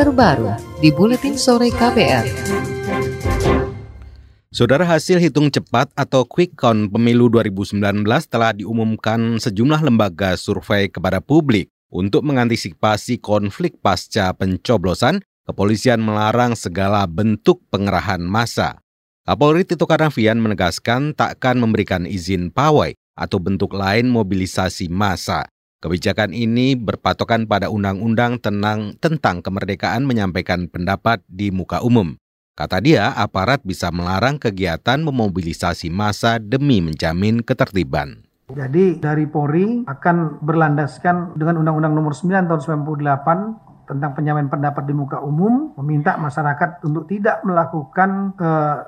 terbaru di Buletin Sore KPR. Saudara hasil hitung cepat atau quick count pemilu 2019 telah diumumkan sejumlah lembaga survei kepada publik. Untuk mengantisipasi konflik pasca pencoblosan, kepolisian melarang segala bentuk pengerahan massa. Kapolri Tito Karnavian menegaskan takkan memberikan izin pawai atau bentuk lain mobilisasi massa. Kebijakan ini berpatokan pada Undang-Undang tentang kemerdekaan menyampaikan pendapat di muka umum. Kata dia, aparat bisa melarang kegiatan memobilisasi massa demi menjamin ketertiban. Jadi dari Polri akan berlandaskan dengan Undang-Undang Nomor 9 Tahun 98 tentang penyampaian pendapat di muka umum, meminta masyarakat untuk tidak melakukan eh,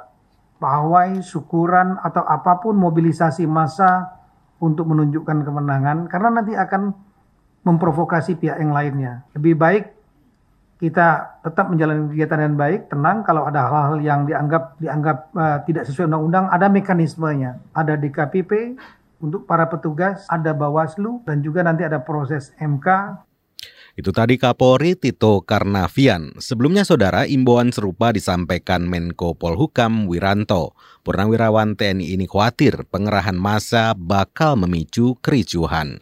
pawai, syukuran atau apa pun mobilisasi massa untuk menunjukkan kemenangan karena nanti akan memprovokasi pihak yang lainnya. Lebih baik kita tetap menjalani kegiatan dengan baik, tenang. Kalau ada hal-hal yang dianggap dianggap uh, tidak sesuai undang-undang, ada mekanismenya. Ada DKPP untuk para petugas, ada Bawaslu, dan juga nanti ada proses MK itu tadi Kapolri Tito Karnavian. Sebelumnya saudara, imbauan serupa disampaikan Menko Polhukam Wiranto. Purnawirawan TNI ini khawatir pengerahan massa bakal memicu kericuhan.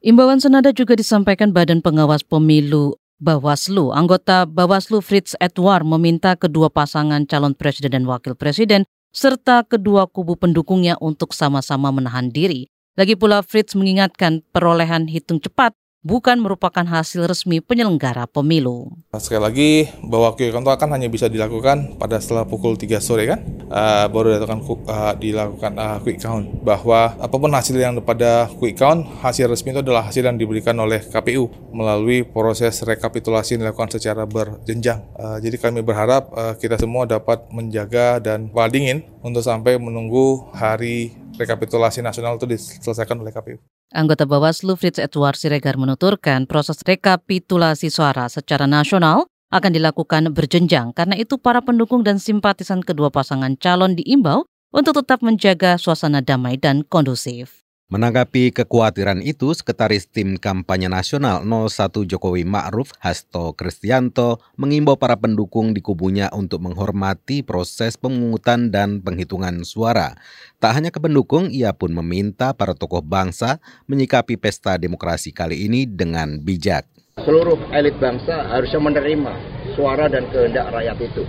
Imbauan senada juga disampaikan Badan Pengawas Pemilu Bawaslu. Anggota Bawaslu Fritz Edward meminta kedua pasangan calon presiden dan wakil presiden serta kedua kubu pendukungnya untuk sama-sama menahan diri. Lagi pula Fritz mengingatkan perolehan hitung cepat bukan merupakan hasil resmi penyelenggara pemilu. Sekali lagi, bahwa quick count akan hanya bisa dilakukan pada setelah pukul 3 sore kan, uh, baru dilakukan, uh, dilakukan uh, quick count. Bahwa apa pun hasil yang pada quick count, hasil resmi itu adalah hasil yang diberikan oleh KPU melalui proses rekapitulasi yang dilakukan secara berjenjang. Uh, jadi kami berharap uh, kita semua dapat menjaga dan dingin untuk sampai menunggu hari rekapitulasi nasional itu diselesaikan oleh KPU. Anggota Bawaslu Fritz Edward Siregar menuturkan proses rekapitulasi suara secara nasional akan dilakukan berjenjang karena itu para pendukung dan simpatisan kedua pasangan calon diimbau untuk tetap menjaga suasana damai dan kondusif. Menanggapi kekhawatiran itu, Sekretaris Tim Kampanye Nasional 01 Jokowi Ma'ruf Hasto Kristianto mengimbau para pendukung di kubunya untuk menghormati proses pemungutan dan penghitungan suara. Tak hanya ke pendukung, ia pun meminta para tokoh bangsa menyikapi pesta demokrasi kali ini dengan bijak. Seluruh elit bangsa harusnya menerima suara dan kehendak rakyat itu.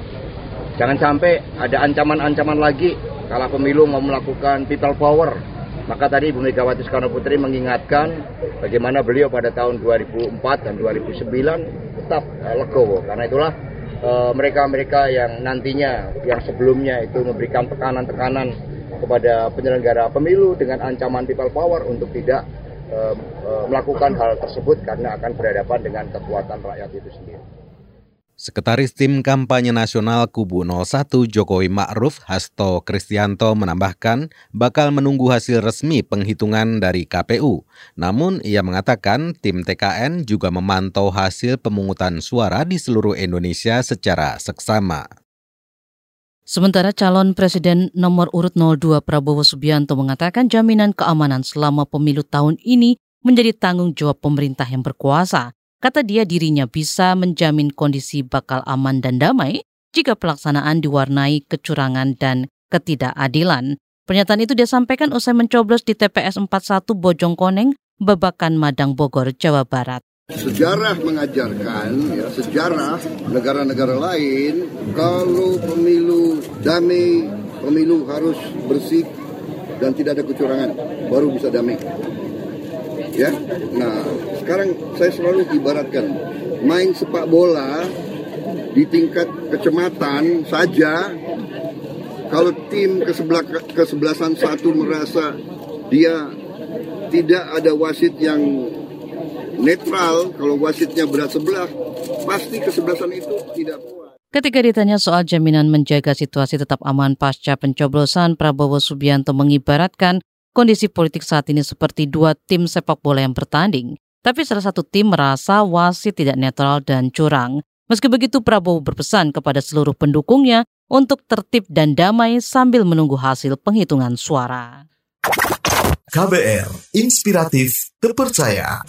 Jangan sampai ada ancaman-ancaman lagi kalau pemilu mau melakukan people power maka tadi Ibu Megawati Soekarno Putri mengingatkan bagaimana beliau pada tahun 2004 dan 2009 tetap uh, legowo. Karena itulah eh, mereka-mereka yang nantinya, yang sebelumnya itu memberikan tekanan-tekanan kepada penyelenggara pemilu dengan ancaman people power untuk tidak uh, melakukan hal tersebut karena akan berhadapan dengan kekuatan rakyat itu sendiri. Sekretaris Tim Kampanye Nasional Kubu 01 Jokowi Ma'ruf Hasto Kristianto menambahkan bakal menunggu hasil resmi penghitungan dari KPU. Namun ia mengatakan tim TKN juga memantau hasil pemungutan suara di seluruh Indonesia secara seksama. Sementara calon presiden nomor urut 02 Prabowo Subianto mengatakan jaminan keamanan selama pemilu tahun ini menjadi tanggung jawab pemerintah yang berkuasa. Kata dia dirinya bisa menjamin kondisi bakal aman dan damai jika pelaksanaan diwarnai kecurangan dan ketidakadilan. Pernyataan itu dia sampaikan usai mencoblos di TPS 41 Bojongkoneng, Babakan Madang Bogor, Jawa Barat. Sejarah mengajarkan, ya, sejarah negara-negara lain, kalau pemilu damai, pemilu harus bersih dan tidak ada kecurangan, baru bisa damai ya. Nah sekarang saya selalu ibaratkan main sepak bola di tingkat kecamatan saja kalau tim ke sebelah kesebelasan satu merasa dia tidak ada wasit yang netral kalau wasitnya berat sebelah pasti kesebelasan itu tidak kuat. Ketika ditanya soal jaminan menjaga situasi tetap aman pasca pencoblosan, Prabowo Subianto mengibaratkan kondisi politik saat ini seperti dua tim sepak bola yang bertanding, tapi salah satu tim merasa wasit tidak netral dan curang. Meski begitu, Prabowo berpesan kepada seluruh pendukungnya untuk tertib dan damai sambil menunggu hasil penghitungan suara. KBR, inspiratif, terpercaya.